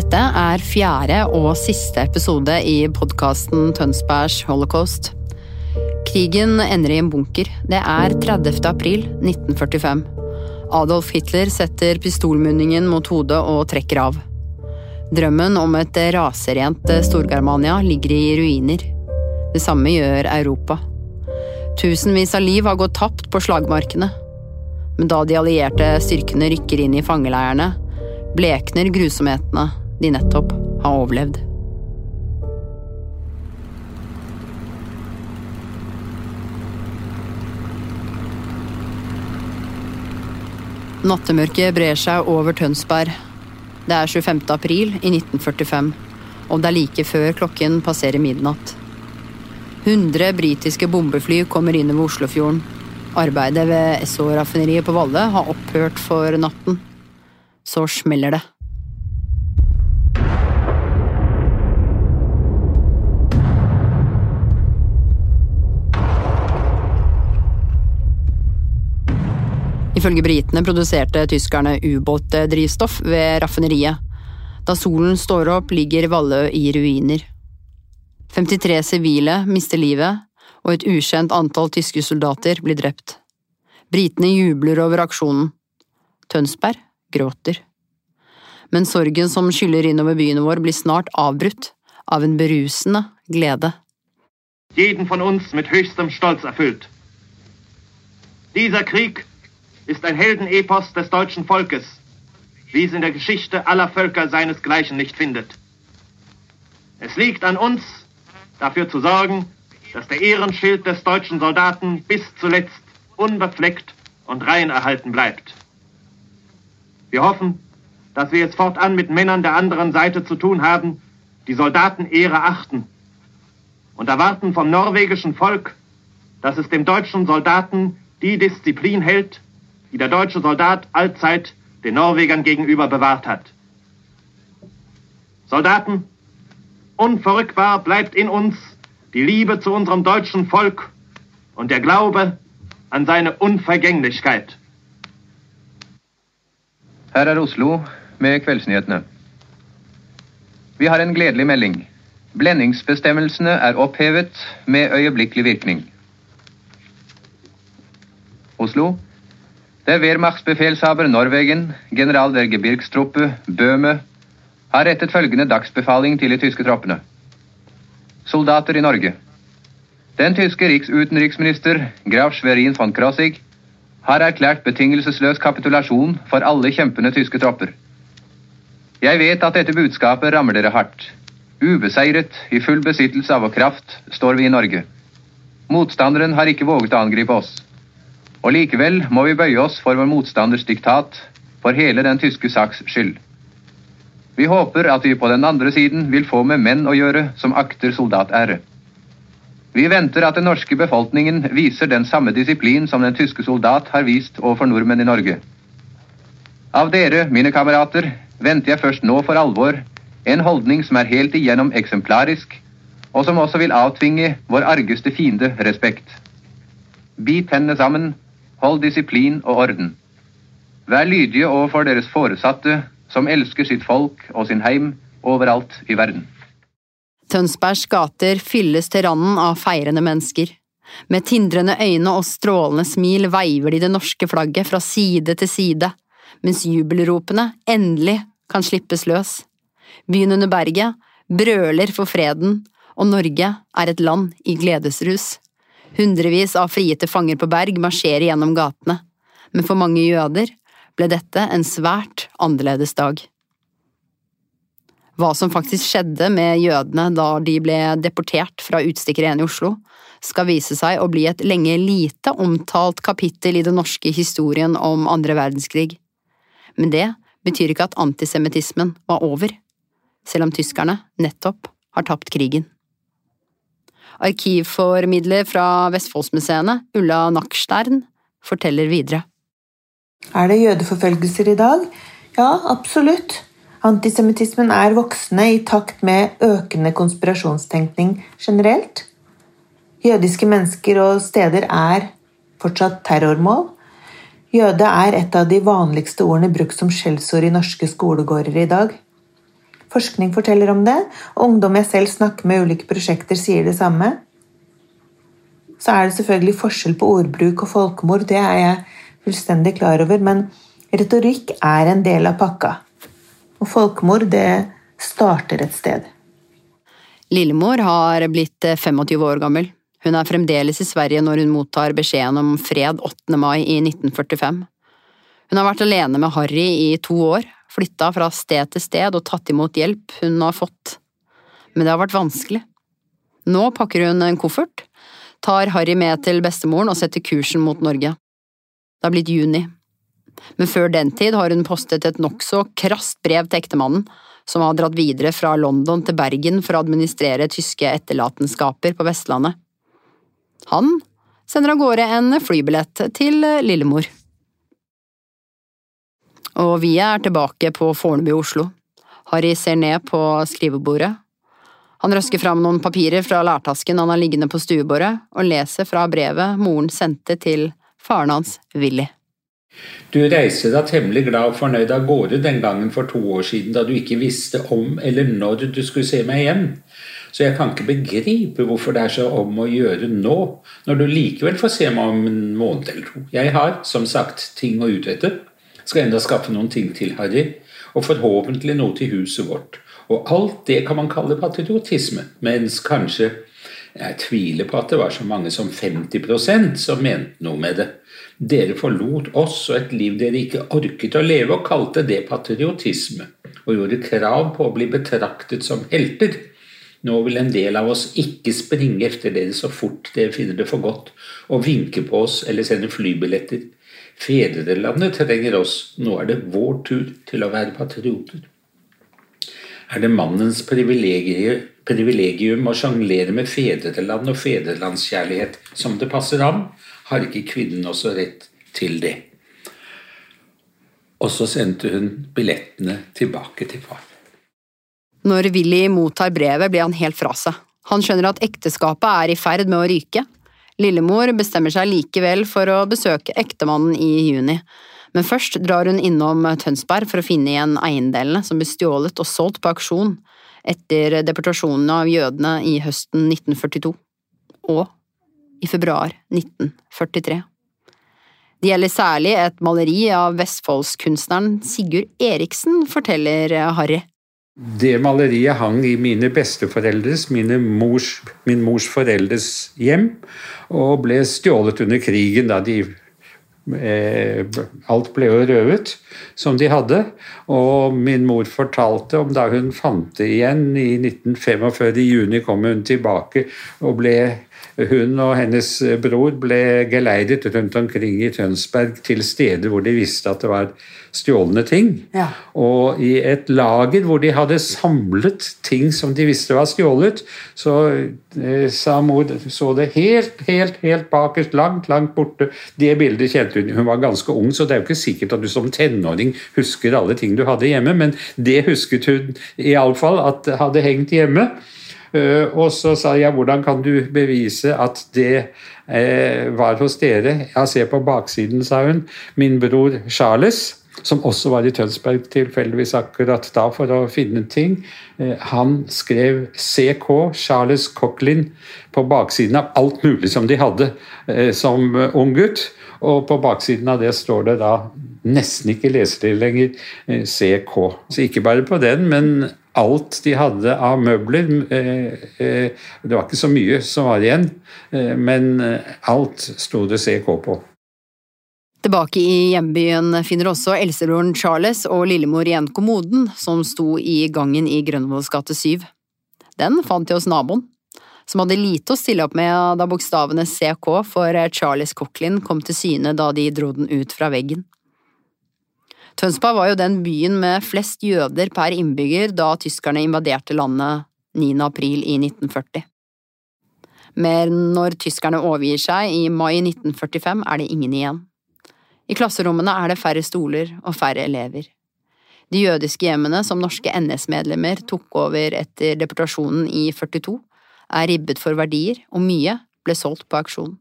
Dette er fjerde og siste episode i podkasten Tønsbergs holocaust. Krigen ender i en bunker. Det er 30. april 1945. Adolf Hitler setter pistolmunningen mot hodet og trekker av. Drømmen om et raserent Storgermania ligger i ruiner. Det samme gjør Europa. Tusenvis av liv har gått tapt på slagmarkene. Men da de allierte styrkene rykker inn i fangeleirene, blekner grusomhetene de nettopp har overlevd. Nattemørket brer seg over Tønsberg. Det er 25. april i 1945, og det er like før klokken passerer midnatt. 100 britiske bombefly kommer inn over Oslofjorden. Arbeidet ved Esso-raffineriet på Valle har opphørt for natten. Så smeller det. Ifølge britene produserte tyskerne ubåtdrivstoff ved raffineriet. Da solen står opp, ligger Vallø i ruiner. 53 sivile mister livet, og et ukjent antall tyske soldater blir drept. Britene jubler over aksjonen. Tønsberg gråter. Men sorgen som skyller innover byen vår, blir snart avbrutt av en berusende glede. jeden von uns mit höchstem Stolz erfüllt. Dieser Krieg ist ein Heldenepos des deutschen Volkes, wie es in der Geschichte aller Völker seinesgleichen nicht findet. Es liegt an uns, dafür zu sorgen, dass der Ehrenschild des deutschen Soldaten bis zuletzt unbefleckt und rein erhalten bleibt. Wir hoffen, dass wir es fortan mit Männern der anderen Seite zu tun haben, die Soldatenehre achten und erwarten vom norwegischen Volk, dass es dem deutschen Soldaten die Disziplin hält, die der deutsche Soldat allzeit den Norwegern gegenüber bewahrt hat. Soldaten, unverrückbar bleibt in uns die Liebe zu unserem deutschen Volk und der Glaube an seine Unvergänglichkeit. Her er Oslo med kveldsnyhetene. Vi har en gledelig melding. Blendingsbestemmelsene er opphevet med øyeblikkelig virkning. Oslo. Der Wehrmachtsbefehlshaber Norwegen, general der Gebirgstruppe Bøhme, har rettet følgende dagsbefaling til de tyske troppene. Soldater i Norge. Den tyske riksutenriksminister Graf Schwerin von Krossig har erklært betingelsesløs kapitulasjon for alle kjempende tyske tropper. Jeg vet at dette budskapet rammer dere hardt. Ubeseiret, i full besittelse av vår kraft, står vi i Norge. Motstanderen har ikke våget å angripe oss. Og likevel må vi bøye oss for vår motstanders diktat, for hele den tyske saks skyld. Vi håper at vi på den andre siden vil få med menn å gjøre som akter soldatære. Vi venter at den norske befolkningen viser den samme disiplin som den tyske soldat har vist overfor nordmenn i Norge. Av dere, mine kamerater, venter jeg først nå for alvor en holdning som er helt igjennom eksemplarisk, og som også vil avtvinge vår argeste fiende respekt. Bit hendene sammen, hold disiplin og orden. Vær lydige overfor deres foresatte, som elsker sitt folk og sin heim overalt i verden. Tønsbergs gater fylles til randen av feirende mennesker. Med tindrende øyne og strålende smil veiver de det norske flagget fra side til side, mens jubelropene endelig kan slippes løs. Byen under berget brøler for freden, og Norge er et land i gledesrus. Hundrevis av frigitte fanger på Berg marsjerer gjennom gatene, men for mange jøder ble dette en svært annerledes dag. Hva som faktisk skjedde med jødene da de ble deportert fra utstikkeren i Oslo, skal vise seg å bli et lenge lite omtalt kapittel i den norske historien om andre verdenskrig. Men det betyr ikke at antisemittismen var over, selv om tyskerne nettopp har tapt krigen. Arkivformidler fra Vestfoldsmuseene, Ulla Nackstern, forteller videre. Er det jødeforfølgelser i dag? Ja, absolutt. Antisemittismen er voksende i takt med økende konspirasjonstenkning generelt. Jødiske mennesker og steder er fortsatt terrormål. Jøde er et av de vanligste ordene brukt som skjellsord i norske skolegårder i dag. Forskning forteller om det, og ungdom jeg selv snakker med i ulike prosjekter, sier det samme. Så er det selvfølgelig forskjell på ordbruk og folkemord, det er jeg fullstendig klar over, men retorikk er en del av pakka. Og folkemord, det starter et sted. Lillemor har blitt 25 eh, år gammel. Hun er fremdeles i Sverige når hun mottar beskjeden om fred 8. mai i 1945. Hun har vært alene med Harry i to år, flytta fra sted til sted og tatt imot hjelp hun har fått. Men det har vært vanskelig. Nå pakker hun en koffert, tar Harry med til bestemoren og setter kursen mot Norge. Det har blitt juni, men før den tid har hun postet et nokså krast brev til ektemannen, som har dratt videre fra London til Bergen for å administrere tyske etterlatenskaper på Vestlandet. Han sender av gårde en flybillett til Lillemor. Og vi er tilbake på Fornebu i Oslo. Harry ser ned på skrivebordet. Han røsker fram noen papirer fra lærtasken han har liggende på stuebordet, og leser fra brevet moren sendte til faren hans, Willy. Du reiser deg temmelig glad og fornøyd av gårde den gangen for to år siden da du ikke visste om eller når du skulle se meg igjen. Så jeg kan ikke begripe hvorfor det er så om å gjøre nå, når du likevel får se meg om en måned eller to. Jeg har, som sagt, ting å utrette. Skal enda skaffe noen ting til Harry, og forhåpentlig noe til huset vårt. Og alt det kan man kalle patriotisme, mens kanskje jeg tviler på at det var så mange som 50% som mente noe med det. Dere forlot oss og et liv dere ikke orket å leve, og kalte det patriotisme, og gjorde krav på å bli betraktet som helter. Nå vil en del av oss ikke springe efter dere så fort dere finner det for godt, og vinke på oss eller sende flybilletter. Fedrelandet trenger oss, nå er det vår tur til å være patrioter. Er det mannens privilegium å sjonglere med fedreland og fedrelandskjærlighet som det passer ham? Har ikke kvinnen også rett til det? Og så sendte hun billettene tilbake til far. Når Willy mottar brevet, blir han helt fra seg. Han skjønner at ekteskapet er i ferd med å ryke. Lillemor bestemmer seg likevel for å besøke ektemannen i juni, men først drar hun innom Tønsberg for å finne igjen eiendelene som ble stjålet og solgt på aksjon etter deportasjonen av jødene i høsten 1942. Og i februar 1943. Det gjelder særlig et maleri av vestfoldskunstneren Sigurd Eriksen, forteller Harry. Det maleriet hang i mine besteforeldres, mine mors, min mors foreldres hjem, og ble stjålet under krigen da de Eh, alt ble jo røvet, som de hadde. Og min mor fortalte om da hun fant det igjen i 1945. I juni kom hun tilbake og ble hun og hennes bror ble geleidet rundt omkring i Tønsberg til steder hvor de visste at det var stjålne ting. Ja. Og i et lager hvor de hadde samlet ting som de visste var stjålet, så eh, sa mor så det helt, helt, helt bakerst, langt, langt borte. Det bildet kjente hun. Hun var ganske ung, så det er jo ikke sikkert at du som tenåring husker alle ting du hadde hjemme, men det husket hun iallfall at hadde hengt hjemme. Eh, og så sa jeg hvordan kan du bevise at det eh, var hos dere? Ja, se på baksiden, sa hun. Min bror Charles som også var i Tønsberg tilfeldigvis akkurat da for å finne ting. Eh, han skrev CK, Charles Cochlin, på baksiden av alt mulig som de hadde som ung gutt. Og på baksiden av det står det da nesten ikke leselig lenger CK. Så ikke bare på den, men alt de hadde av møbler. Eh, eh, det var ikke så mye som var igjen, eh, men alt sto det CK på. Tilbake i hjembyen finner også eldstebroren Charles og lillemor igjen kommoden som sto i gangen i Grønvolls gate 7. Den fant de hos naboen, som hadde lite å stille opp med da bokstavene CK for Charles Cochlin kom til syne da de dro den ut fra veggen. Tønsberg var jo den byen med flest jøder per innbygger da tyskerne invaderte landet 9. april i 1940. Men når tyskerne overgir seg i mai 1945, er det ingen igjen. I klasserommene er det færre stoler og færre elever. De jødiske hjemmene som norske NS-medlemmer tok over etter deportasjonen i 42, er ribbet for verdier, og mye ble solgt på auksjon.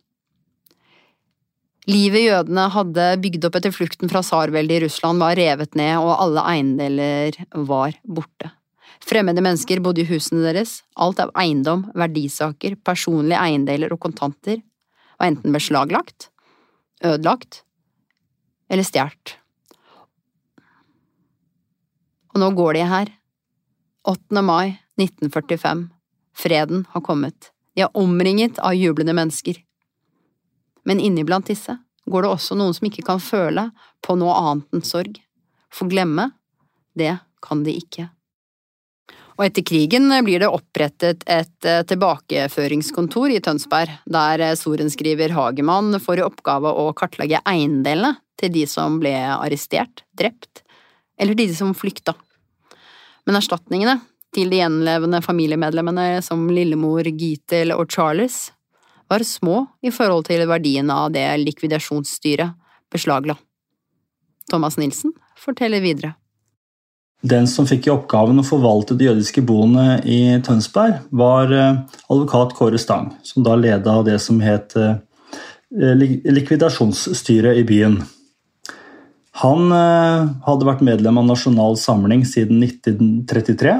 Livet jødene hadde bygd opp etter flukten fra tsarveldet i Russland var revet ned, og alle eiendeler var borte. Fremmede mennesker bodde i husene deres, alt av eiendom, verdisaker, personlige eiendeler og kontanter var enten beslaglagt, ødelagt eller stjålet. Og nå går de her. 8. mai 1945. Freden har kommet. De er omringet av jublende mennesker. Men inniblant disse går det også noen som ikke kan føle på noe annet enn sorg. For glemme, det kan de ikke. Og etter krigen blir det opprettet et eh, tilbakeføringskontor i Tønsberg, der eh, sorenskriver Hagemann får i oppgave å kartlegge eiendelene til de som ble arrestert, drept, eller de som flykta. Men erstatningene til de gjenlevende familiemedlemmene som lillemor Gitel og Charles var små i forhold til verdien av det likvidasjonsstyret beslagla. Thomas Nilsen forteller videre. Den som fikk i oppgaven å forvalte de jødiske boene i Tønsberg, var eh, advokat Kåre Stang, som da leda det som het eh, likvidasjonsstyret i byen. Han eh, hadde vært medlem av Nasjonal Samling siden 1933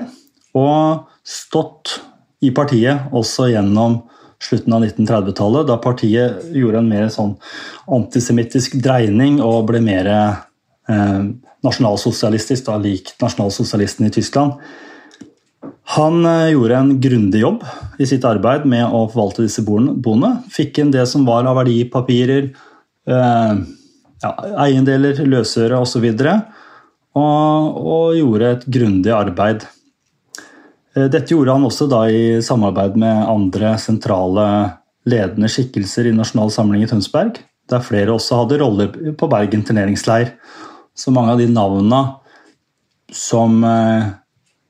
og stått i partiet også gjennom slutten av 1930-tallet, da partiet gjorde en mer sånn antisemittisk dreining og ble mer eh, nasjonalsosialistisk, da, lik nasjonalsosialisten i Tyskland. Han eh, gjorde en grundig jobb i sitt arbeid med å forvalte disse boene. Fikk inn det som var av verdipapirer, eh, ja, eiendeler, løsøre osv. Og, og, og gjorde et grundig arbeid. Eh, dette gjorde han også da i samarbeid med andre sentrale ledende skikkelser i Nasjonal Samling i Tønsberg, der flere også hadde roller på Bergen turneringsleir. Så mange av de navnene som eh,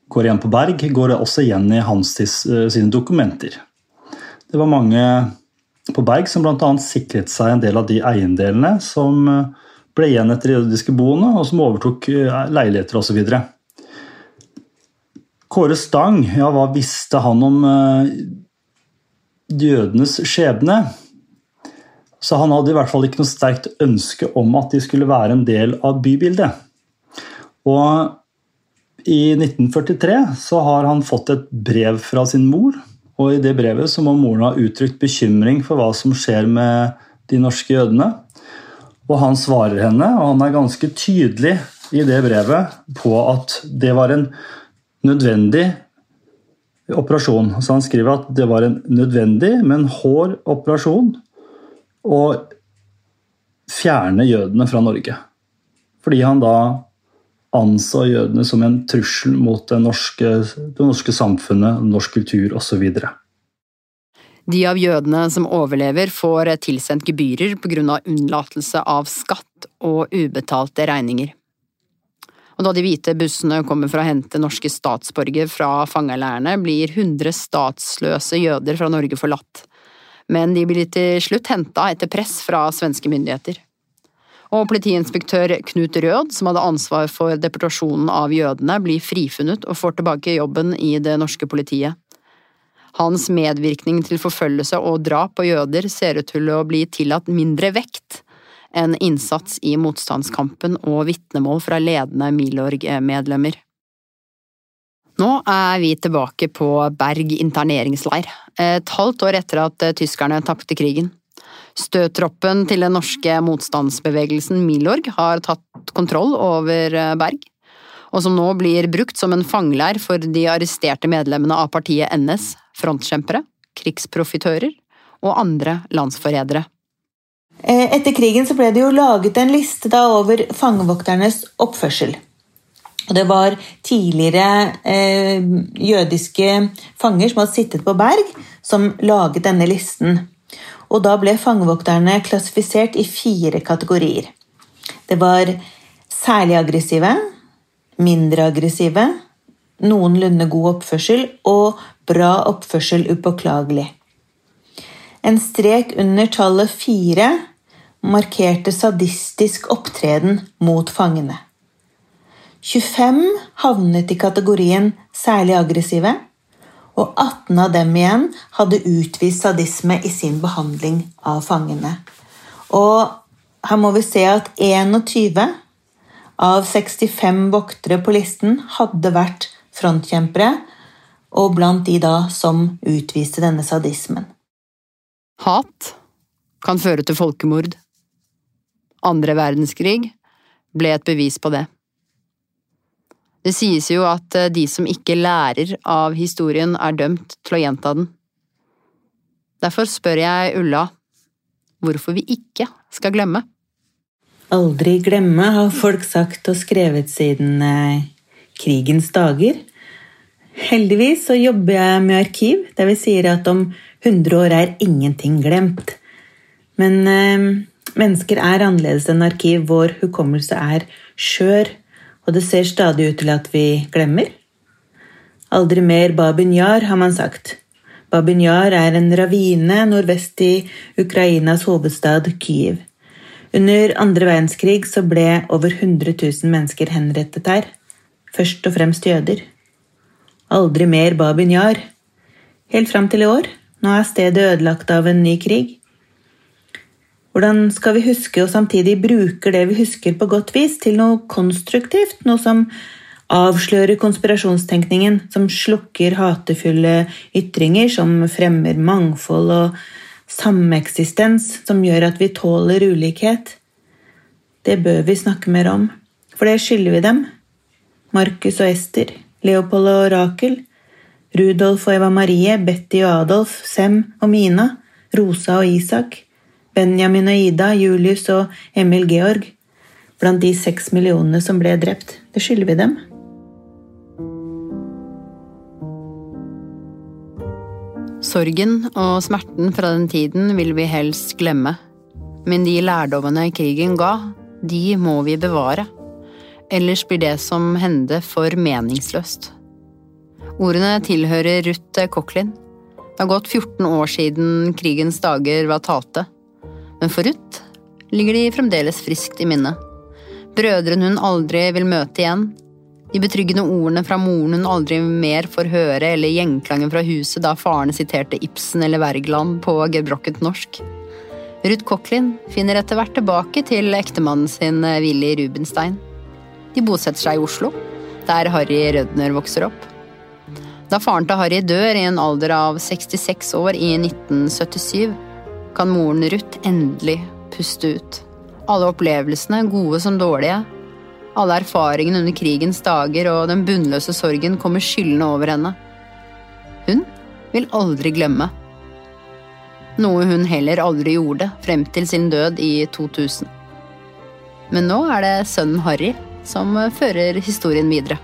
går igjen på Berg, går også igjen i hans eh, sine dokumenter. Det var mange på Berg som bl.a. sikret seg en del av de eiendelene som ble igjen etter de jødiske boene, og som overtok leiligheter osv. Kåre Stang, ja, hva visste han om uh, jødenes skjebne? Så han hadde i hvert fall ikke noe sterkt ønske om at de skulle være en del av bybildet. Og i 1943 så har han fått et brev fra sin mor, og i det brevet så må moren ha uttrykt bekymring for hva som skjer med de norske jødene. Og han svarer henne, og han er ganske tydelig i det brevet på at det var en nødvendig operasjon. Så han skriver at det var en nødvendig, men hård operasjon å fjerne jødene fra Norge. Fordi han da anså jødene som en trussel mot det norske, det norske samfunnet, norsk kultur osv. De av jødene som overlever, får tilsendt gebyrer pga. unnlatelse av skatt og ubetalte regninger. Og da de hvite bussene kommer for å hente norske statsborgere fra fangeleirene, blir 100 statsløse jøder fra Norge forlatt. Men de blir til slutt henta etter press fra svenske myndigheter. Og politiinspektør Knut Rød, som hadde ansvar for deportasjonen av jødene, blir frifunnet og får tilbake jobben i det norske politiet. Hans medvirkning til forfølgelse og drap på jøder ser ut til å bli tillatt mindre vekt en innsats i motstandskampen og vitnemål fra ledende Milorg-medlemmer. Nå er vi tilbake på Berg interneringsleir, et halvt år etter at tyskerne tapte krigen. Støttroppen til den norske motstandsbevegelsen Milorg har tatt kontroll over Berg, og som nå blir brukt som en fangeleir for de arresterte medlemmene av partiet NS, frontkjempere, krigsprofitører og andre landsforrædere. Eh, etter krigen så ble det jo laget en liste da over fangevokternes oppførsel. Og det var tidligere eh, jødiske fanger som hadde sittet på berg, som laget denne listen. Og da ble fangevokterne klassifisert i fire kategorier. Det var særlig aggressive, mindre aggressive, noenlunde god oppførsel og bra oppførsel upåklagelig. En strek under tallet fire markerte sadistisk opptreden mot fangene. 25 havnet i kategorien særlig aggressive, og 18 av dem igjen hadde utvist sadisme i sin behandling av fangene. Og her må vi se at 21 av 65 voktere på listen hadde vært frontkjempere, og blant de da som utviste denne sadismen. Hat kan føre til folkemord. Andre verdenskrig ble et bevis på det. Det sies jo at eh, de som ikke lærer av historien, er dømt til å gjenta den. Derfor spør jeg Ulla hvorfor vi ikke skal glemme. Aldri glemme, har folk sagt og skrevet siden eh, krigens dager. Heldigvis så jobber jeg med arkiv, der vi sier at om 100 år er ingenting glemt. Men eh, mennesker er annerledes enn arkiv. Vår hukommelse er skjør og det ser stadig ut til at vi glemmer. Aldri mer Babin Yar, har man sagt. Babin Yar er en ravine nordvest i Ukrainas hovedstad Kyiv. Under andre verdenskrig så ble over 100 000 mennesker henrettet her. Først og fremst jøder. Aldri mer Babin Yar. Helt fram til i år. Nå er stedet ødelagt av en ny krig. Hvordan skal vi huske og samtidig bruker det vi husker på godt vis, til noe konstruktivt? Noe som avslører konspirasjonstenkningen, som slukker hatefulle ytringer, som fremmer mangfold og sameksistens, som gjør at vi tåler ulikhet. Det bør vi snakke mer om, for det skylder vi dem. Markus og Ester, Leopold og Rakel, Rudolf og Eva Marie, Betty og Adolf, Sem og Mina, Rosa og Isak. Benjamin og Ida, Julius og Emil Georg. Blant de seks millionene som ble drept. Det skylder vi dem. Sorgen og smerten fra den tiden vil vi helst glemme. Men de lærdommene krigen ga, de må vi bevare. Ellers blir det som hendte for meningsløst. Ordene tilhører Ruth Cochlin. Det har gått 14 år siden krigens dager var talte. Men for Ruth ligger de fremdeles friskt i minnet. Brødrene hun aldri vil møte igjen. De betryggende ordene fra moren hun aldri mer får høre, eller gjenklangen fra huset da faren siterte Ibsen eller Wergeland på gebrokket norsk. Ruth Cochlin finner etter hvert tilbake til ektemannen sin Willy Rubenstein. De bosetter seg i Oslo, der Harry Rødner vokser opp. Da faren til Harry dør i en alder av 66 år i 1977, kan moren Ruth endelig puste ut. Alle opplevelsene, gode som dårlige, alle erfaringene under krigens dager og den bunnløse sorgen kommer skyldende over henne. Hun vil aldri glemme. Noe hun heller aldri gjorde frem til sin død i 2000. Men nå er det sønnen Harry som fører historien videre.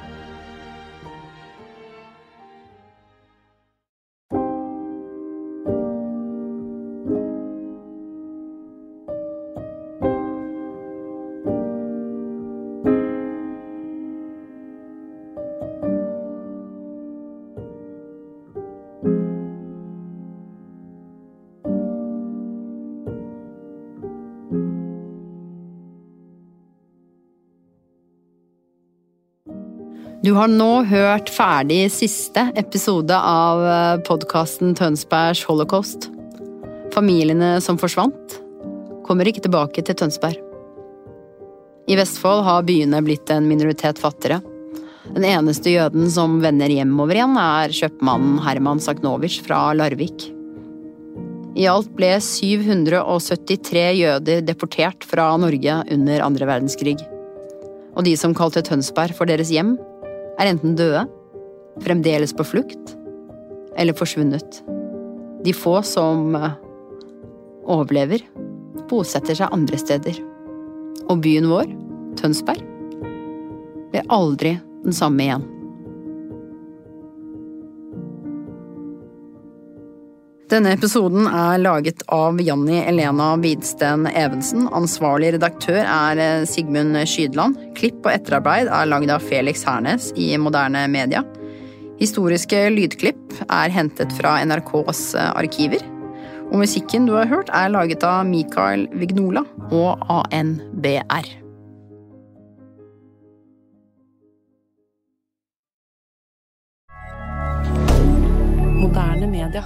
Du har nå hørt ferdig siste episode av eh, podkasten Tønsbergs holocaust. Familiene som forsvant, kommer ikke tilbake til Tønsberg. I Vestfold har byene blitt en minoritet fattigere. Den eneste jøden som vender hjemover igjen, er kjøpmannen Herman Saknovic fra Larvik. I alt ble 773 jøder deportert fra Norge under andre verdenskrig. Og de som kalte Tønsberg for deres hjem, er enten døde, fremdeles på flukt, eller forsvunnet. De få som eh, overlever, bosetter seg andre steder. Og byen vår, Tønsberg, blir aldri den samme igjen. Denne episoden er laget av Janni Elena Widsten Evensen. Ansvarlig redaktør er eh, Sigmund Skydland. Klipp og etterarbeid er lagd av Felix Hernes i Moderne Media. Historiske lydklipp er hentet fra NRKs eh, arkiver. Og musikken du har hørt, er laget av Mikael Vignola og ANBR. Moderne media.